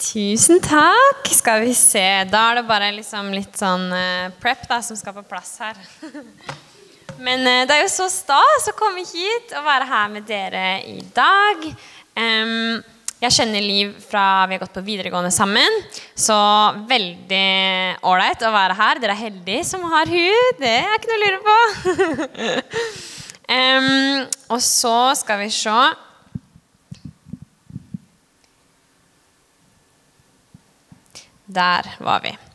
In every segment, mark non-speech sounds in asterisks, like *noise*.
Tusen takk. Skal vi se. Da er det bare liksom litt sånn uh, prep da, som skal på plass her. *laughs* Men uh, det er jo så stas å komme hit og være her med dere i dag. Um, jeg kjenner Liv fra vi har gått på videregående sammen. Så veldig ålreit å være her. Dere er heldige som har hun. Det er ikke noe å lure på. *laughs* um, og så skal vi se. Der var vi.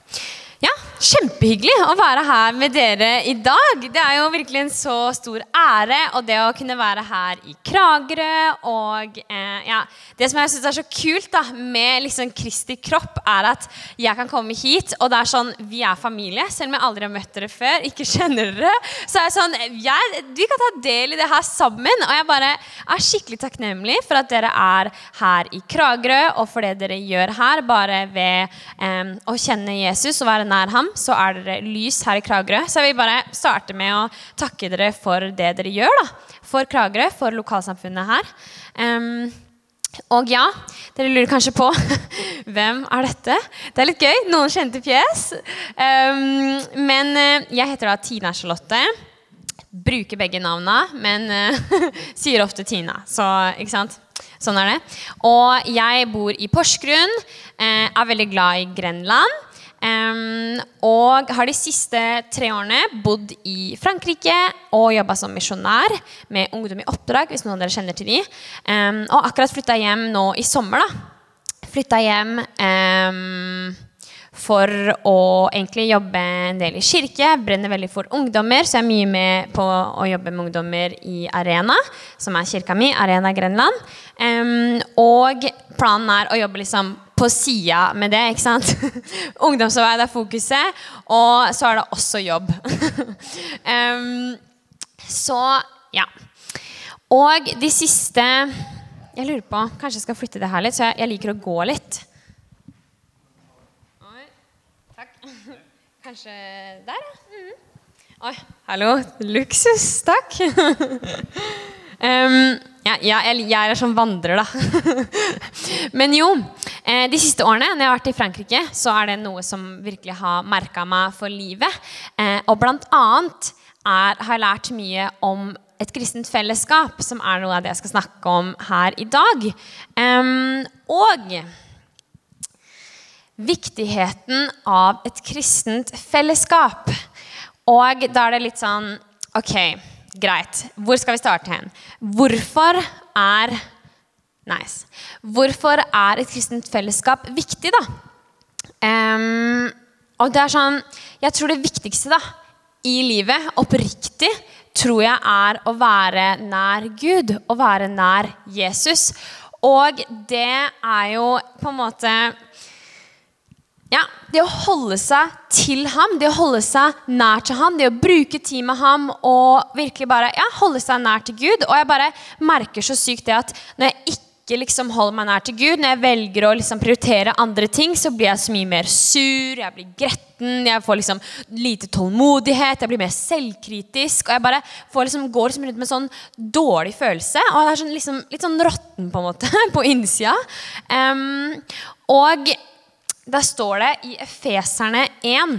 Kjempehyggelig å være her med dere i dag. Det er jo virkelig en så stor ære. Og det å kunne være her i Kragerø og eh, ja, Det som jeg syns er så kult da, med liksom Kristi kropp, er at jeg kan komme hit, og det er sånn Vi er familie, selv om jeg aldri har møtt dere før, ikke kjenner dere. Så er det sånn jeg, Vi kan ta del i det her sammen. Og jeg bare er skikkelig takknemlig for at dere er her i Kragerø, og for det dere gjør her, bare ved eh, å kjenne Jesus og være nær ham, så er dere lys her i Kragerø. Så jeg vil bare starte med å takke dere for det dere gjør. da, For Kragerø, for lokalsamfunnet her. Um, og ja, dere lurer kanskje på *laughs* hvem er dette? Det er litt gøy. Noen kjente fjes. Um, men eh, jeg heter da Tina Charlotte. Bruker begge navna, men uh, *laughs* sier ofte Tina. Så, ikke sant? Sånn er det. Og jeg bor i Porsgrunn. eh, er veldig glad i Grenland. Em, og har de siste tre årene bodd i Frankrike og jobba som misjonær med Ungdom i oppdrag, hvis noen av dere kjenner til de. Um, og akkurat flytta hjem nå i sommer, da. Flytta hjem um, for å egentlig jobbe en del i kirke. Brenner veldig for ungdommer, så jeg er mye med på å jobbe med ungdommer i Arena, som er kirka mi, Arena Grenland. Og planen er å jobbe liksom på sida med det, ikke sant? *laughs* Ungdomsarbeid er fokuset, og så er det også jobb. *laughs* um, så ja. Og de siste Jeg lurer på Kanskje jeg skal flytte det her litt, så jeg, jeg liker å gå litt. Oi, takk. *laughs* Kanskje der, ja. Mhm. Oi, hallo. Luksus. Takk. Em, ja, ja, jeg, jeg er sånn vandrer, da. *laughs* Men jo, eh, de siste årene når jeg har vært i Frankrike, så er det noe som virkelig har merka meg for livet. Eh, og blant annet er, har jeg lært mye om et kristent fellesskap, som er noe av det jeg skal snakke om her i dag. Um, og viktigheten av et kristent fellesskap. Og da er det litt sånn Ok, greit. Hvor skal vi starte hen? Hvorfor er Nice. Hvorfor er et kristent fellesskap viktig, da? Um, og det er sånn Jeg tror det viktigste da i livet, oppriktig, tror jeg er å være nær Gud. Å være nær Jesus. Og det er jo på en måte ja, det å holde seg til ham, det å holde seg nær til ham, det å bruke tid med ham og virkelig bare ja, holde seg nær til Gud. Og jeg bare merker så sykt det at når jeg ikke liksom holder meg nær til Gud, når jeg velger å liksom prioritere andre ting, så blir jeg så mye mer sur, jeg blir gretten, jeg får liksom lite tålmodighet, jeg blir mer selvkritisk. Og jeg bare liksom, går liksom rundt med en sånn dårlig følelse. Og jeg er sånn, liksom, litt sånn råtten på en måte, *laughs* på innsida. Um, og der står det i Efeserne 1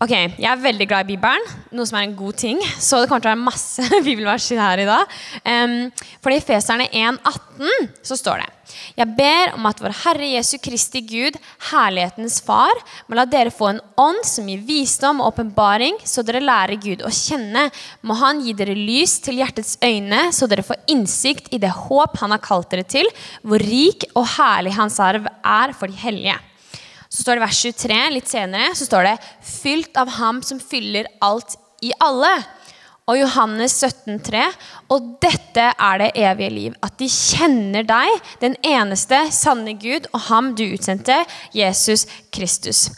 Ok, Jeg er veldig glad i Bibelen, noe som er en god ting. Så det kommer til å være masse *laughs* bibelvers her i dag. Um, for i Efeserne 1, 18 så står det Jeg ber om at vår Herre Jesu Kristi Gud, herlighetens Far, må la dere få en ånd som gir visdom og åpenbaring, så dere lærer Gud å kjenne. Må Han gi dere lys til hjertets øyne, så dere får innsikt i det håp Han har kalt dere til, hvor rik og herlig Hans arv er for de hellige. Så står det vers 23 litt senere, så står det 'fylt av ham som fyller alt i alle'. Og Johannes 17, 17,3. Og dette er det evige liv, at de kjenner deg, den eneste sanne Gud, og ham du utsendte, Jesus Kristus.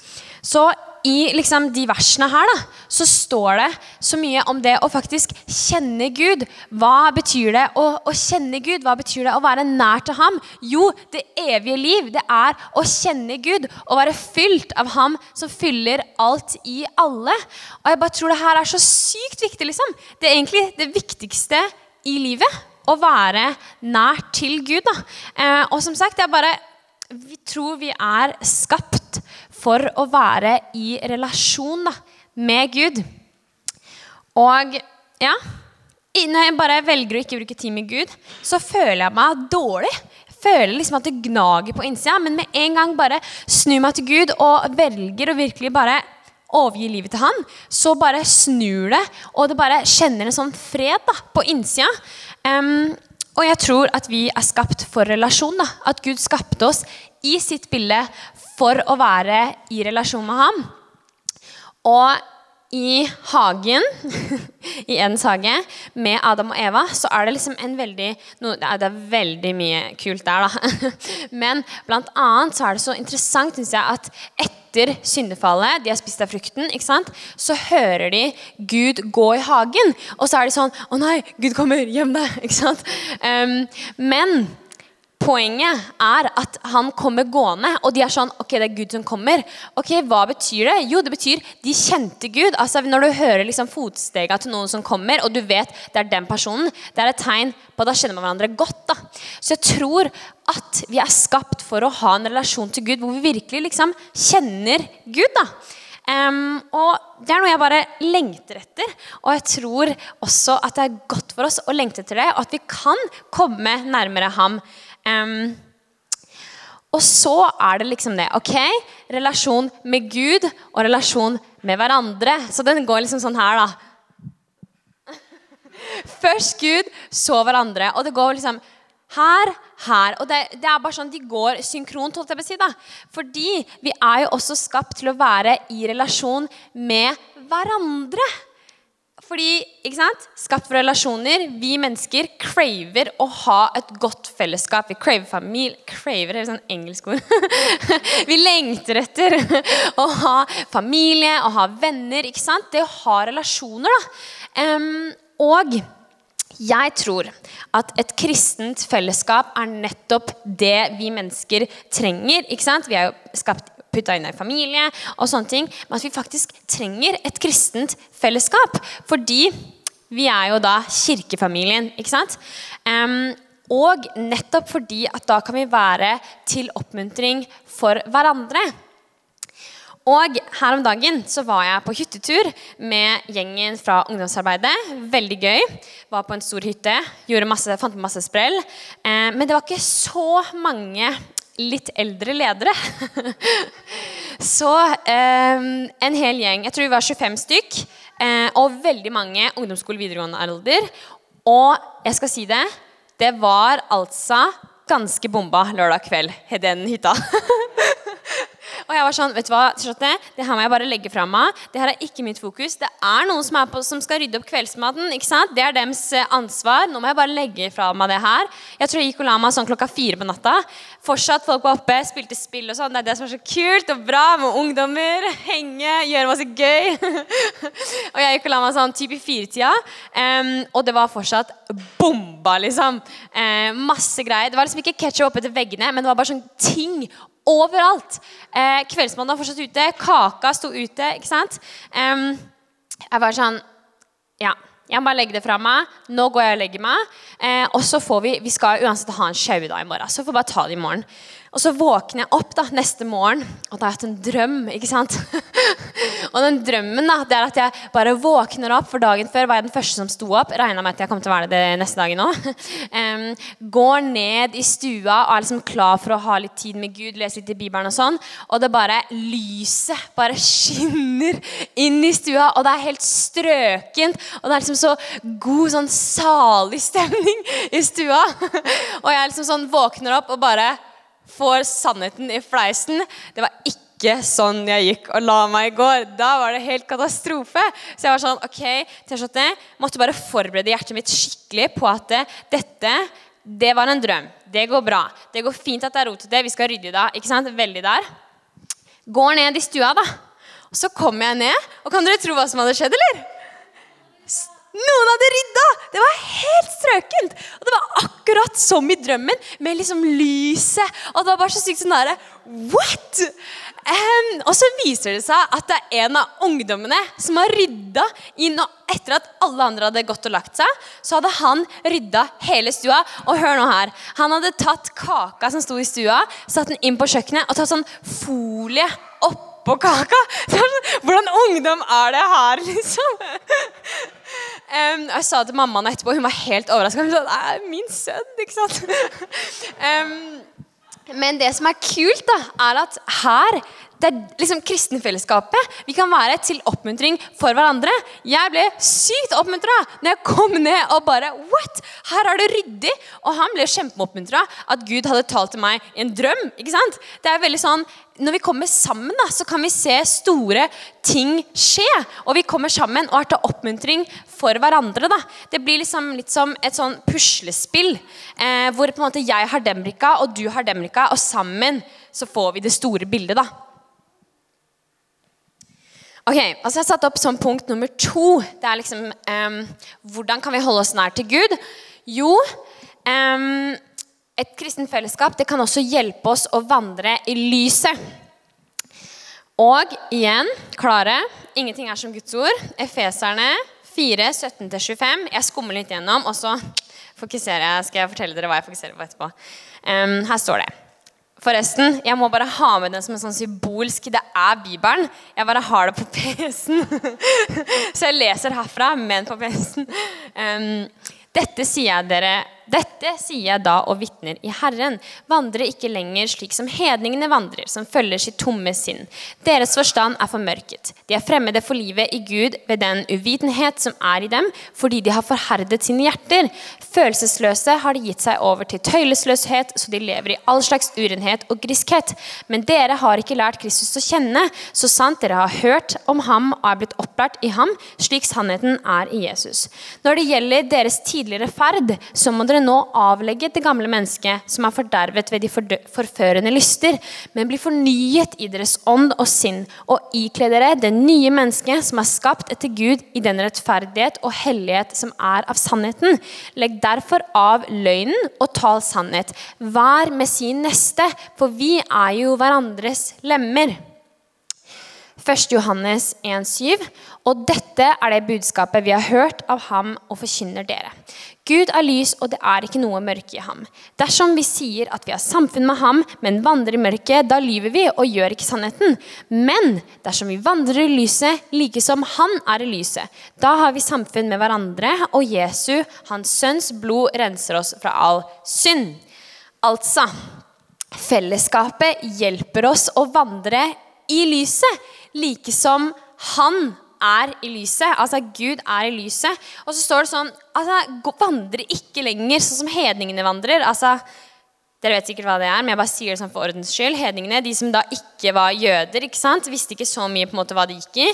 Så i liksom de versene her da, så står det så mye om det å faktisk kjenne Gud. Hva betyr det å, å kjenne Gud? Hva betyr det å være nær til ham? Jo, det evige liv, det er å kjenne Gud Å være fylt av ham som fyller alt i alle. Og jeg bare tror det her er så sykt viktig, liksom. Det er egentlig det viktigste i livet. Å være nær til Gud. da. Eh, og som sagt, jeg bare vi tror vi er skapt for å være i relasjon da, med Gud. Og ja Når jeg bare velger å ikke bruke tid med Gud, så føler jeg meg dårlig. Jeg føler liksom at det gnager på innsida, men med en gang bare snur meg til Gud og velger å virkelig bare overgi livet til han, så bare snur det, og det bare kjenner en sånn fred da, på innsida. Um, og jeg tror at vi er skapt for relasjon. da, At Gud skapte oss i sitt bilde for å være i relasjon med ham. Og i hagen, *laughs* i Edens hage, med Adam og Eva, så er det liksom en veldig no, Det er veldig mye kult der, da. *laughs* Men blant annet så er det så interessant, syns jeg, at etter syndefallet, de har spist av frukten, ikke sant? så hører de Gud gå i hagen. Og så er de sånn Å nei, Gud kommer! Gjem deg! *laughs* Ikke sant? Um, men Poenget er at han kommer gående, og de er sånn Ok, det er Gud som kommer. Ok, Hva betyr det? Jo, det betyr de kjente Gud. Altså Når du hører liksom fotstega til noen som kommer, og du vet det er den personen, det er et tegn på at da kjenner man hverandre godt. da. Så jeg tror at vi er skapt for å ha en relasjon til Gud hvor vi virkelig liksom kjenner Gud. da. Um, og Det er noe jeg bare lengter etter. Og jeg tror også at det er godt for oss å lengte etter det, og at vi kan komme nærmere ham. Um, og så er det liksom det. ok, Relasjon med Gud og relasjon med hverandre. Så den går liksom sånn her, da. Først Gud, så hverandre. Og det går liksom her, her. Og det, det, er bare sånn de går synkront, holdt jeg på å si. da. Fordi vi er jo også skapt til å være i relasjon med hverandre. Fordi, ikke sant? Skapt for relasjoner. Vi mennesker craver å ha et godt fellesskap. Vi craver familie Craver er et sånn engelsk ord. *laughs* vi lengter etter å ha familie, å ha venner. ikke sant? Det å ha relasjoner, da. Og jeg tror at et kristent fellesskap er nettopp det vi mennesker trenger. ikke sant? Vi er jo skapt putta inn i familie og sånne ting. Men at vi faktisk trenger et kristent fellesskap. Fordi vi er jo da kirkefamilien, ikke sant? Um, og nettopp fordi at da kan vi være til oppmuntring for hverandre. Og her om dagen så var jeg på hyttetur med gjengen fra ungdomsarbeidet. Veldig gøy. Var på en stor hytte, masse, fant masse sprell. Eh, men det var ikke så mange litt eldre ledere. *laughs* Så eh, en hel gjeng, jeg tror vi var 25 stykk, eh, og veldig mange ungdomsskole videregående alder. Og jeg skal si det, det var altså ganske bomba lørdag kveld i den hytta. *laughs* Og jeg var sånn, vet du hva, Charlotte, det her må jeg bare legge fra meg. Det her er ikke mitt fokus. Det er noen som, er på, som skal rydde opp kveldsmaten. ikke sant? Det er deres eh, ansvar. Nå må jeg bare legge fra meg det her. Jeg tror jeg gikk og la meg sånn klokka fire på natta. Fortsatt folk var oppe, spilte spill og sånn. Det er det som er så kult og bra med ungdommer. Henge, gjøre masse gøy. *laughs* og jeg gikk og la meg sånn typ i firetida, um, og det var fortsatt bomba, liksom. Uh, masse greier. Det var liksom ikke ketsjup oppetter veggene, men det var bare sånn ting Overalt. Eh, Kveldsmannen var fortsatt ute. Kaka sto ute. ikke sant? Um, jeg var sånn Ja, jeg må bare legge det fra meg. Nå går jeg og legger meg. Eh, og så får vi Vi skal uansett ha en sjauedag i morgen, så vi får bare ta det i morgen. Og så våkner jeg opp da, neste morgen, og da har jeg hatt en drøm. ikke sant? *laughs* og den drømmen da, det er at jeg bare våkner opp, for dagen før var jeg den første som sto opp. Regna med at jeg kom til å være det neste dagen òg. *laughs* um, går ned i stua og er liksom klar for å ha litt tid med Gud, lese litt i Bibelen og sånn. Og det bare lyset bare skinner inn i stua, og det er helt strøkent. Og det er liksom så god, sånn salig stemning i stua. *laughs* og jeg liksom sånn våkner opp og bare får sannheten i fleisen. Det var ikke sånn jeg gikk og la meg i går. Da var det helt katastrofe. Så jeg var sånn, ok, T-skjorte, måtte bare forberede hjertet mitt skikkelig på at dette det var en drøm. Det går bra. Det går fint at det er rotete. Vi skal rydde i dag. ikke sant? Veldig der. Går ned i stua, da. Og så kommer jeg ned, og kan dere tro hva som hadde skjedd, eller? Noen hadde rydda! Det var helt strøkent! Og det var akkurat som i drømmen, med liksom lyset. Og det var bare så sykt sånn derre What?! Um, og så viser det seg at det er en av ungdommene som har rydda inn og etter at alle andre hadde gått og lagt seg, så hadde han rydda hele stua. Og hør nå her. Han hadde tatt kaka som sto i stua, satt den inn på kjøkkenet og tatt sånn folie oppå kaka. *laughs* Sånn, hvordan ungdom er det her, liksom? *laughs* Um, jeg sa det til mammaen etterpå, hun var helt overraska. Hun sa det er min sønn, *laughs* ikke sant? um, men det som er kult, da, er at her det er liksom kristenfellesskapet. Vi kan være til oppmuntring for hverandre. Jeg ble sykt oppmuntra når jeg kom ned og bare What? Her er det ryddig! Og han ble kjempeoppmuntra at Gud hadde talt til meg i en drøm. ikke sant? Det er veldig sånn, Når vi kommer sammen, da, så kan vi se store ting skje. Og vi kommer sammen og er til oppmuntring for hverandre. da. Det blir liksom litt som et sånn puslespill eh, hvor på en måte jeg har den brikka, og du har den brikka, og sammen så får vi det store bildet. da. Ok, altså Jeg har satt opp som punkt nummer to. Det er liksom um, Hvordan kan vi holde oss nær til Gud? Jo, um, et kristent fellesskap det kan også hjelpe oss å vandre i lyset. Og igjen, klare, ingenting er som Guds ord. Efeserne 4, 17-25. Jeg skummer litt gjennom, og så fokuserer jeg, skal jeg fortelle dere hva jeg fokuserer på etterpå. Um, her står det. Forresten, jeg må bare ha med den som en sånn symbolsk Det er Bibelen. Jeg bare har det på *laughs* PC-en. Så jeg leser herfra, men på PC-en. Um, dette sier jeg dere dette sier jeg da og vitner i Herren. Vandre ikke lenger slik som hedningene vandrer, som følger sitt tomme sinn. Deres forstand er formørket. De er fremmede for livet i Gud ved den uvitenhet som er i dem, fordi de har forherdet sine hjerter. Følelsesløse har de gitt seg over til tøylesløshet, så de lever i all slags urenhet og griskhet. Men dere har ikke lært Kristus å kjenne, så sant dere har hørt om ham og er blitt opplært i ham, slik sannheten er i Jesus. Når det gjelder deres tidligere ferd, så må dere nå avlegge det gamle mennesket som er fordervet ved de forførende lyster, men bli fornyet i deres ånd og sinn, og ikle dere det nye mennesket som er skapt etter Gud i den rettferdighet og hellighet som er av sannheten. Legg derfor av løgnen og tal sannhet. Vær med sin neste, for vi er jo hverandres lemmer. 1. Johannes 1,7. Og dette er det budskapet vi har hørt av ham og forkynner dere. Gud er lys, og det er ikke noe mørke i ham. Dersom vi sier at vi har samfunn med ham, men vandrer i mørket, da lyver vi og gjør ikke sannheten. Men dersom vi vandrer i lyset, like som han er i lyset, da har vi samfunn med hverandre, og Jesu, hans sønns blod, renser oss fra all synd. Altså, fellesskapet hjelper oss å vandre i lyset like som han er i lyset. Altså Gud er i lyset. Og så står det sånn altså, Vandre ikke lenger sånn som hedningene vandrer. altså dere vet sikkert hva det er, men jeg bare sier det sånn for ordens skyld. Hedningene, de som da ikke var jøder, ikke sant? visste ikke så mye på en måte hva de gikk i.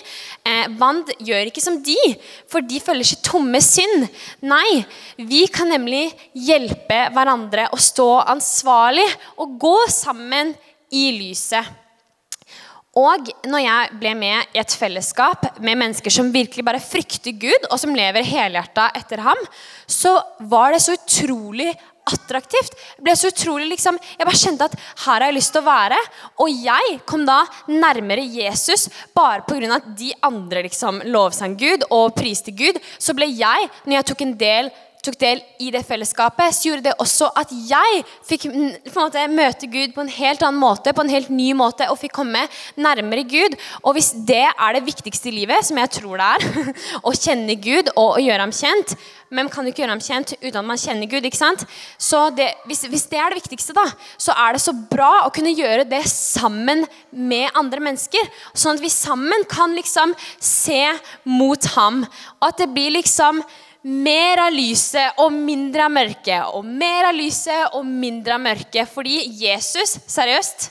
Eh, Vand gjør ikke som de, for de følger sitt tomme synd. Nei, vi kan nemlig hjelpe hverandre å stå ansvarlig og gå sammen i lyset. Og når jeg ble med i et fellesskap med mennesker som virkelig bare frykter Gud, og som lever helhjerta etter ham, så var det så utrolig attraktivt. Jeg ble så utrolig liksom, Jeg bare kjente at her har jeg lyst til å være. Og jeg kom da nærmere Jesus bare pga. at de andre liksom lovsang Gud og priste Gud. Så ble jeg, når jeg tok en del tok del i det fellesskapet, så gjorde det også at jeg fikk måte, møte Gud på en helt annen måte, på en helt ny måte, og fikk komme nærmere Gud. Og hvis det er det viktigste i livet, som jeg tror det er, *laughs* å kjenne Gud og å gjøre ham kjent Hvem kan ikke gjøre ham kjent uten at man kjenner Gud? ikke sant? Så det, hvis, hvis, det er det viktigste, da, så er det så bra å kunne gjøre det sammen med andre mennesker. Sånn at vi sammen kan liksom se mot ham. Og at det blir liksom mer av lyset og mindre av mørket. Og mer av lyset og mindre av mørket. Fordi Jesus, seriøst,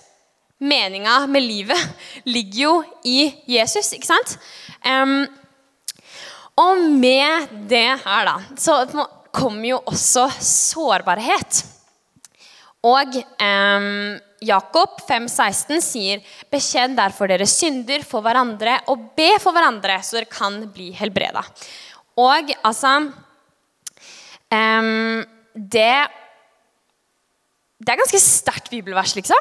meninga med livet ligger jo i Jesus, ikke sant? Um, og med det her, da, så kommer jo også sårbarhet. Og um, Jakob 5,16 sier Bekjenn derfor deres synder for hverandre og be for hverandre, så dere kan bli helbreda. Og altså um, Det det er ganske sterkt bibelvers, liksom.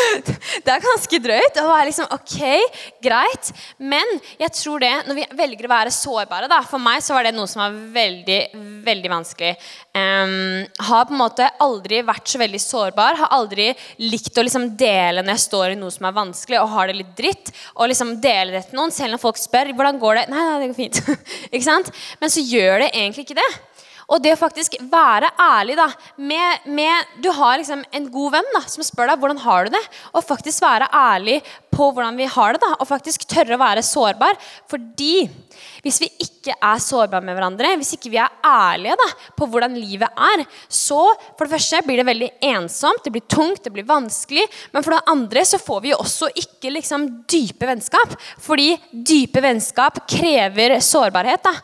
*laughs* Det er ganske drøyt. Og er liksom, ok, greit. Men jeg tror det, når vi velger å være sårbare da, For meg så var det noe som var veldig veldig vanskelig. Um, har på en måte aldri vært så veldig sårbar. Har aldri likt å liksom dele når jeg står i noe som er vanskelig og har det litt dritt. Og liksom dele det til noen, selv når folk spør hvordan går det Nei, nei det går fint. *laughs* ikke sant? Men så gjør det egentlig ikke det. Og det å faktisk være ærlig da, med, med, Du har liksom en god venn da, som spør deg hvordan har du det og faktisk være ærlig på hvordan vi har det. da, Og faktisk tørre å være sårbar. Fordi hvis vi ikke er sårbare med hverandre, hvis ikke vi er ærlige da, på hvordan livet er, så for det første blir det veldig ensomt, det blir tungt, det blir vanskelig. Men for det andre så får vi jo også ikke liksom dype vennskap. Fordi dype vennskap krever sårbarhet. da.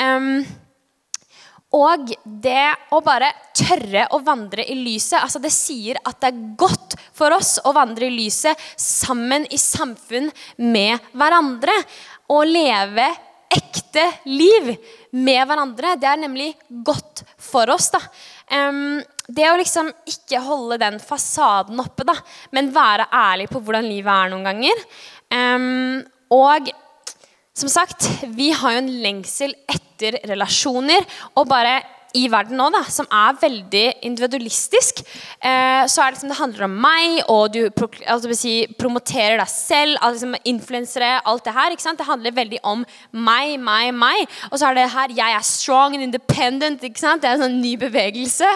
Um, og det å bare tørre å vandre i lyset altså Det sier at det er godt for oss å vandre i lyset sammen i samfunn med hverandre. Å leve ekte liv med hverandre. Det er nemlig godt for oss. da. Um, det å liksom ikke holde den fasaden oppe, da, men være ærlig på hvordan livet er noen ganger. Um, og som sagt, vi har jo en lengsel etter relasjoner. Og bare i verden nå, da, som er veldig individualistisk, eh, så er det liksom, det handler om meg, og du altså, si, promoterer deg selv, altså, influensere, alt det her. ikke sant? Det handler veldig om meg, meg, meg. Og så er det her jeg er strong and independent. ikke sant? Det er en sånn ny bevegelse.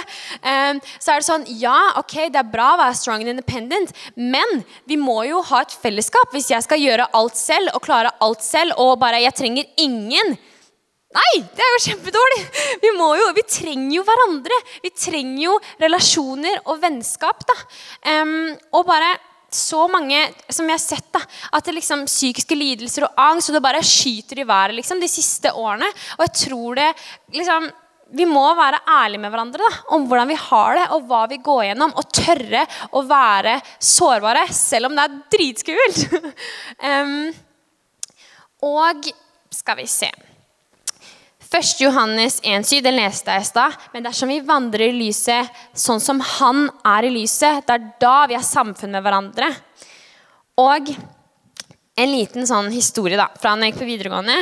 Eh, så er det sånn Ja, ok, det er bra å være strong and independent, men vi må jo ha et fellesskap. Hvis jeg skal gjøre alt selv og klare alt selv, og bare jeg trenger ingen Nei, det er jo kjempedårlig! Vi, må jo, vi trenger jo hverandre. Vi trenger jo relasjoner og vennskap. da. Um, og bare så mange som jeg har sett, da, at det liksom psykiske lidelser og angst og det bare skyter i været liksom, de siste årene. Og jeg tror det liksom, Vi må være ærlige med hverandre da, om hvordan vi har det og hva vi går gjennom. Og tørre å være sårbare, selv om det er dritskummelt. *laughs* um, og skal vi se 1. Johannes 1,7, den leste jeg i stad. Men dersom vi vandrer i lyset sånn som han er i lyset, det er da vi har samfunn med hverandre. Og en liten sånn historie da, fra når jeg gikk på videregående,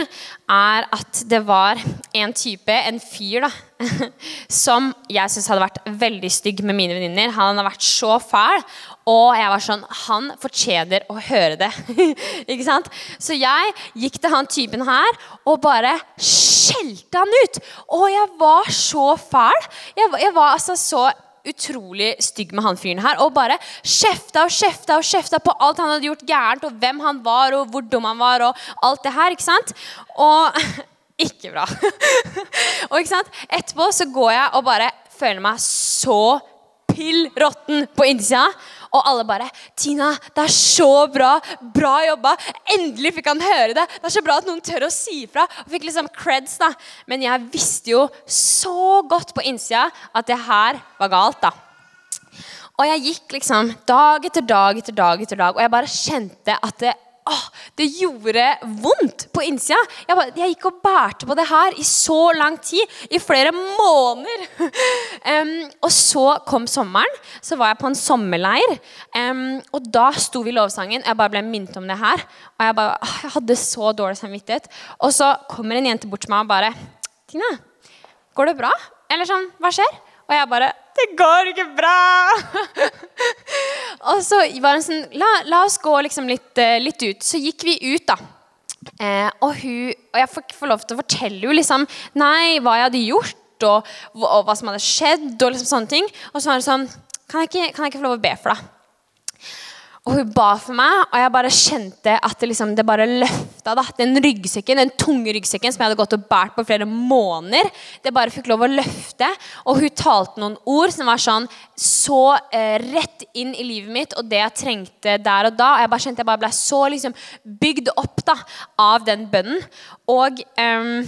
er at det var en type, en fyr, da, *laughs* som jeg syns hadde vært veldig stygg med mine venninner. Han hadde vært så fæl. Og jeg var sånn Han fortjener å høre det. *laughs* ikke sant? Så jeg gikk til han typen her og bare skjelte han ut. Og jeg var så fæl. Jeg, jeg var altså så utrolig stygg med han fyren her. Og bare kjefta og kjefta og kjefta på alt han hadde gjort gærent, og hvem han var, og hvor dum han var, og alt det her. ikke sant? Og *laughs* ikke bra. *laughs* og ikke sant? etterpå så går jeg og bare føler meg så pill råtten på innsida. Og alle bare 'Tina, det er så bra! Bra jobba! Endelig fikk han høre det! Det er så bra at noen tør å si ifra!' Og fikk liksom creds, da. Men jeg visste jo så godt på innsida at det her var galt, da. Og jeg gikk liksom dag etter dag etter dag, etter dag, og jeg bare kjente at det åh, det gjorde vondt på innsida. Jeg, jeg, gikk og bærte på det her i så lang tid. I flere måneder. *laughs* um, og så kom sommeren. Så var jeg på en sommerleir. Um, og da sto vi i lovsangen. Jeg bare ble minnet om det her. Og jeg, bare, åh, jeg hadde så dårlig samvittighet. Og så kommer en jente bort til meg og bare Tina, går det bra? Eller sånn, hva skjer? Og jeg bare Det går ikke bra! *laughs* og så var det sånn la, la, oss gå liksom litt, eh, litt, ut. Så gikk vi ut, da. Eh, og, hun, og jeg fikk få lov til å fortelle henne liksom, hva jeg hadde gjort, og, og, og hva som hadde skjedd. Og liksom sånne ting. Og så var det sånn kan jeg, ikke, kan jeg ikke få lov å be for deg? Og hun ba for meg, og jeg bare kjente at det, liksom, det bare løfta. Da. Den ryggsekken, den tunge ryggsekken som jeg hadde gått og båret på flere måneder, det bare fikk lov å løfte. Og hun talte noen ord som var sånn så eh, rett inn i livet mitt og det jeg trengte der og da. Og jeg bare kjente jeg bare ble så liksom, bygd opp da, av den bønnen. Og eh,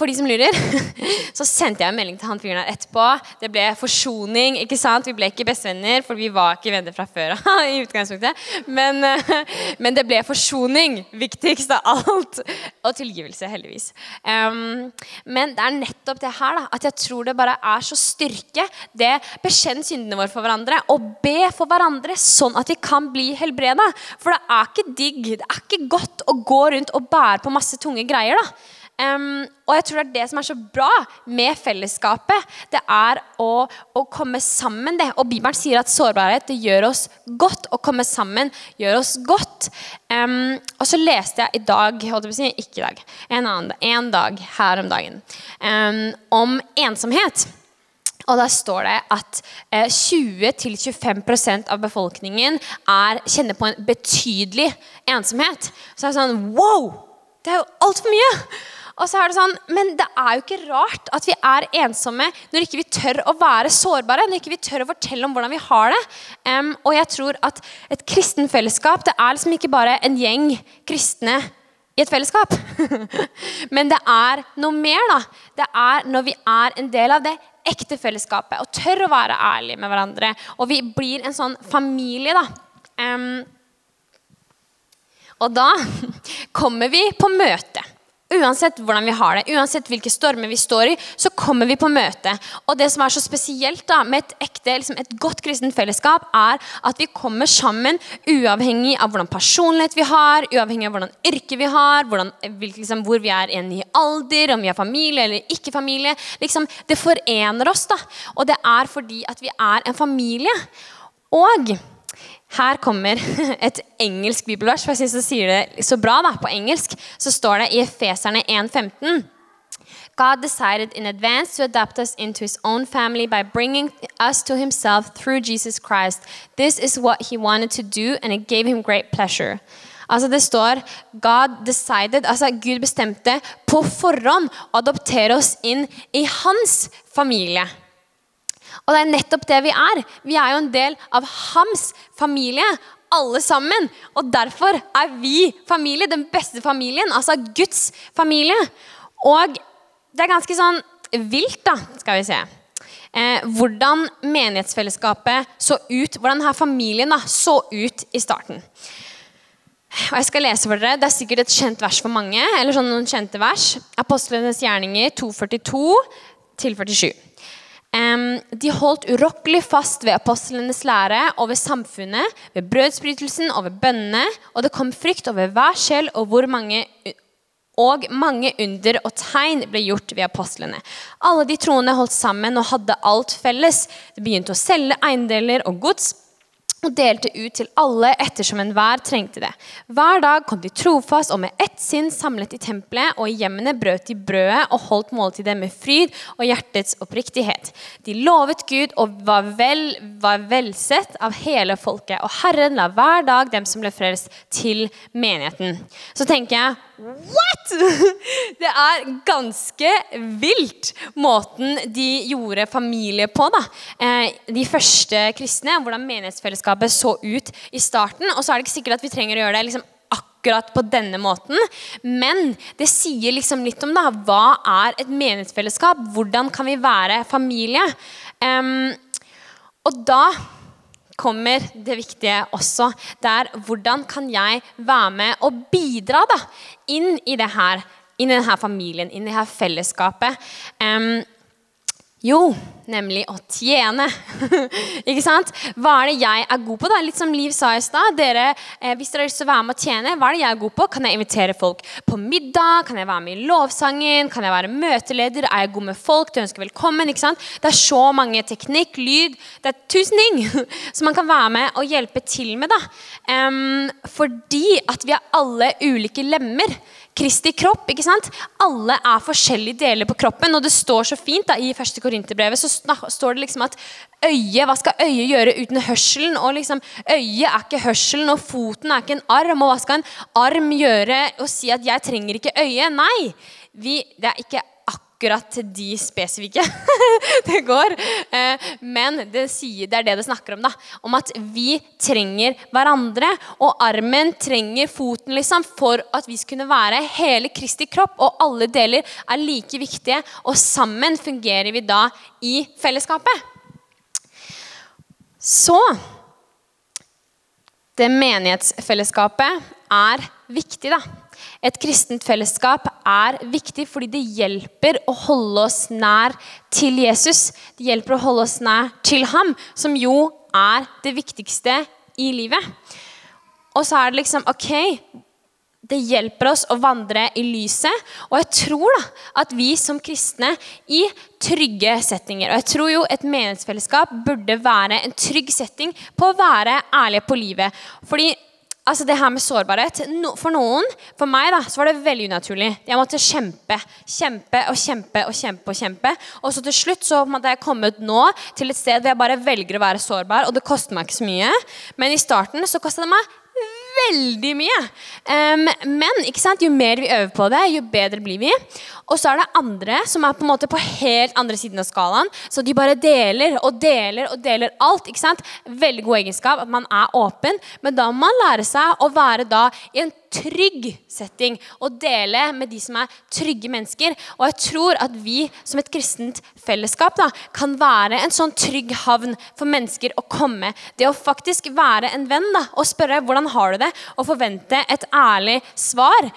for de som lurer, *laughs* så sendte jeg en melding til han fyren her etterpå. Det ble forsoning. ikke sant? Vi ble ikke bestevenner, for vi var ikke venner fra før *laughs* i utgangspunktet. Men, men, det ble forsoning. Viktigst av alt. Og tilgivelse, heldigvis. Um, men det er nettopp det her da, at jeg tror det bare er så styrke. Det bekjenn syndene våre for hverandre og be for hverandre, sånn at vi kan bli helbreda. For det er ikke digg, det er ikke godt å gå rundt og bære på masse tunge greier. da. Um, og jeg tror det er det som er så bra med fellesskapet. Det er å, å, komme sammen. det. Og Bibelen sier at sårbarhet gjør oss godt. Å komme sammen gjør oss godt. Um, og så leste jeg i dag, holdt jeg på å si, ikke i dag, en, annen, en dag her om dagen, um, om ensomhet. Og da står det at eh, 20-25% av befolkningen er, kjenner på en betydelig ensomhet. Så det er sånn Wow! Det er jo altfor mye! Og så er det sånn, Men det er jo ikke rart at vi er ensomme når ikke vi tør å være sårbare. Når ikke vi tør å fortelle om hvordan vi har det. Um, og jeg tror at et kristen fellesskap det er liksom ikke bare en gjeng kristne i et fellesskap. *laughs* Men det er noe mer. da. Det er når vi er en del av det ekte fellesskapet og tør å være ærlige med hverandre. Og vi blir en sånn familie. da. Um, og da *laughs* kommer vi på møte. Uansett hvordan vi har det, uansett hvilke stormer vi står i, så kommer vi på møte. Og det som er så spesielt da, med et ekte, liksom et godt kristent fellesskap, er at vi kommer sammen uavhengig av hvordan personlighet vi har, uavhengig av hvordan yrke vi har, hvordan, liksom, hvor vi er i alder, om vi har familie eller ikke familie. Liksom, det forener oss, da. Og det er fordi at vi er en familie. Og her kommer *laughs* et engelsk bibelvers, for jeg synes det sier det så bra da, på engelsk. Så står det i Efeserne 1,15 God decided in advance to adapt us into his own family by bringing us to himself through Jesus Christ. This is what he wanted to do, and it gave him great pleasure. Altså Det står God decided, altså Gud bestemte på forhånd å adoptere oss inn i hans familie. Og det er nettopp det vi er. Vi er jo en del av hans familie. Alle sammen. Og derfor er vi familie, den beste familien. Altså Guds familie. Og det er ganske sånn vilt, da, skal vi se. Eh, hvordan menighetsfellesskapet så ut, hvordan denne familien da, så ut i starten. Og jeg skal lese for dere, Det er sikkert et kjent vers for mange. eller sånn noen kjente vers. Apostlenes gjerninger 242 til 47. De holdt urokkelig fast ved apostlenes lære og ved samfunnet, ved brødsbrytelsen og ved bønnene, og det kom frykt over hver sjel og hvor mange og mange under og tegn ble gjort ved apostlene. Alle de troende holdt sammen og hadde alt felles. De begynte å selge eiendeler og gods og delte ut til alle ettersom enhver trengte det. Hver dag kom de trofast og med ett sinn samlet i tempelet, og i hjemmene brøt de brødet og holdt måltidet med fryd og hjertets oppriktighet. De lovet Gud og var, vel, var velsett av hele folket, og Herren la hver dag dem som ble frelst, til menigheten. Så tenker jeg What?! *laughs* Det er ganske vilt måten de gjorde familie på. da. Eh, de første kristne, hvordan menighetsfellesskapet så ut i starten. Og så er det ikke sikkert at vi trenger å gjøre det liksom akkurat på denne måten. Men det sier liksom litt om da, hva er et menighetsfellesskap. Hvordan kan vi være familie? Um, og da kommer det viktige også. Det er hvordan kan jeg være med og bidra da, inn i det her, inn i denne familien, inn i dette fellesskapet. Um, jo, nemlig å tjene. *laughs* ikke sant? Hva er det jeg er god på? da? Litt som Liv sa i stad. Eh, hvis dere har lyst til å være med å tjene, hva er det jeg er god på? Kan jeg invitere folk på middag? Kan jeg være med i lovsangen? Kan jeg være møteleder? Er jeg god med folk Du ønsker velkommen? ikke sant? Det er så mange teknikk, lyd Det er tusen ting *laughs* som man kan være med og hjelpe til med. da. Um, fordi at vi er alle ulike lemmer. Kristi kropp. ikke sant? Alle er forskjellige deler på kroppen. Og det står så fint da, i 1. Korinterbrevet så står det liksom at øyet, hva skal øyet gjøre uten hørselen? Og liksom, Øyet er ikke hørselen, og foten er ikke en arm. Og hva skal en arm gjøre og si at 'jeg trenger ikke øye'? Nei! Vi, det er ikke akkurat til de spesifikke. *laughs* det går. Eh, men det, sier, det er det det snakker om. da, Om at vi trenger hverandre. Og armen trenger foten liksom, for at vi skal kunne være hele Kristi kropp. Og alle deler er like viktige, og sammen fungerer vi da i fellesskapet. Så det menighetsfellesskapet er viktig, da. Et kristent fellesskap er viktig fordi det hjelper å holde oss nær til Jesus. Det hjelper å holde oss nær til ham, som jo er det viktigste i livet. Og så er det liksom OK, det hjelper oss å vandre i lyset. Og jeg tror da at vi som kristne i trygge settinger Og jeg tror jo et menighetsfellesskap burde være en trygg setting på å være ærlige på livet. Fordi altså det her med sårbarhet For noen, for meg, da, så var det veldig unaturlig. Jeg måtte kjempe. Kjempe og kjempe og kjempe. Og kjempe. Og så til slutt så hadde jeg kommet nå til et sted hvor jeg bare velger å være sårbar, og det koster meg ikke så mye. Men i starten så kosta det meg veldig mye. Um, men jo mer vi øver på det, jo bedre blir vi. Og så er det andre som er på en måte på helt andre siden av skalaen. Så de bare deler og deler og deler alt. ikke sant? Veldig god egenskap at man er åpen, men da må man lære seg å være da i en trygg setting og dele med de som er trygge mennesker. Og jeg tror at vi som et kristent fellesskap da, kan være en sånn trygg havn for mennesker å komme. Det å faktisk være en venn da, og spørre hvordan har du det, og forvente et ærlig svar.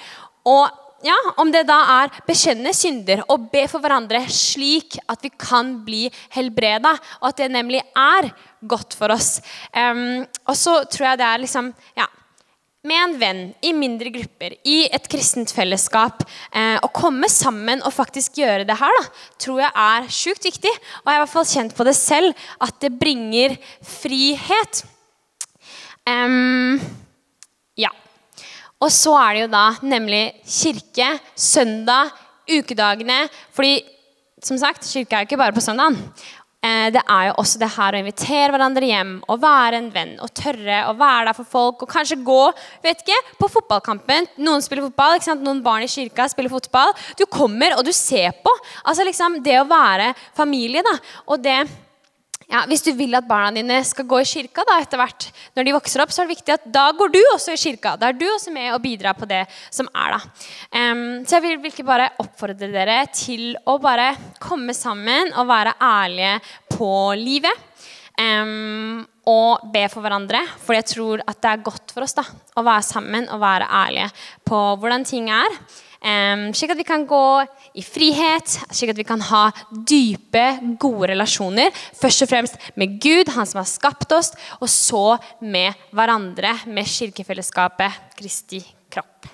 Og ja, om det da er bekjenne synder og be for hverandre slik at vi kan bli helbreda, og at det nemlig er godt for oss. Um, og så tror jeg det er liksom ja, med en venn, i mindre grupper, i et kristent fellesskap. Eh, å komme sammen og faktisk gjøre det her, da, tror jeg er sjukt viktig. Og jeg har i hvert fall kjent på det selv, at det bringer frihet. Um, ja. Og så er det jo da nemlig kirke, søndag, ukedagene. Fordi som sagt, kirke er jo ikke bare på søndagen. Eh, det er jo også det her å invitere hverandre hjem og være en venn. Og tørre å være der for folk og kanskje gå vet ikke, på fotballkampen. Noen spiller fotball, ikke sant? noen barn i kirka spiller fotball. Du kommer og du ser på. Altså liksom Det å være familie, da. Og det ja, Hvis du vil at barna dine skal gå i kirka da, etter hvert, når de vokser opp, så er det viktig at da går du også i kirka. Da er du også med og bidrar på det som er. da. Um, så jeg vil virkelig bare oppfordre dere til å bare komme sammen og være ærlige på livet. Um, og be for hverandre, for jeg tror at det er godt for oss da, å være sammen og være ærlige på hvordan ting er. Slik at vi kan gå i frihet, slik at vi kan ha dype, gode relasjoner. Først og fremst med Gud, Han som har skapt oss, og så med hverandre, med kirkefellesskapet Kristi kropp.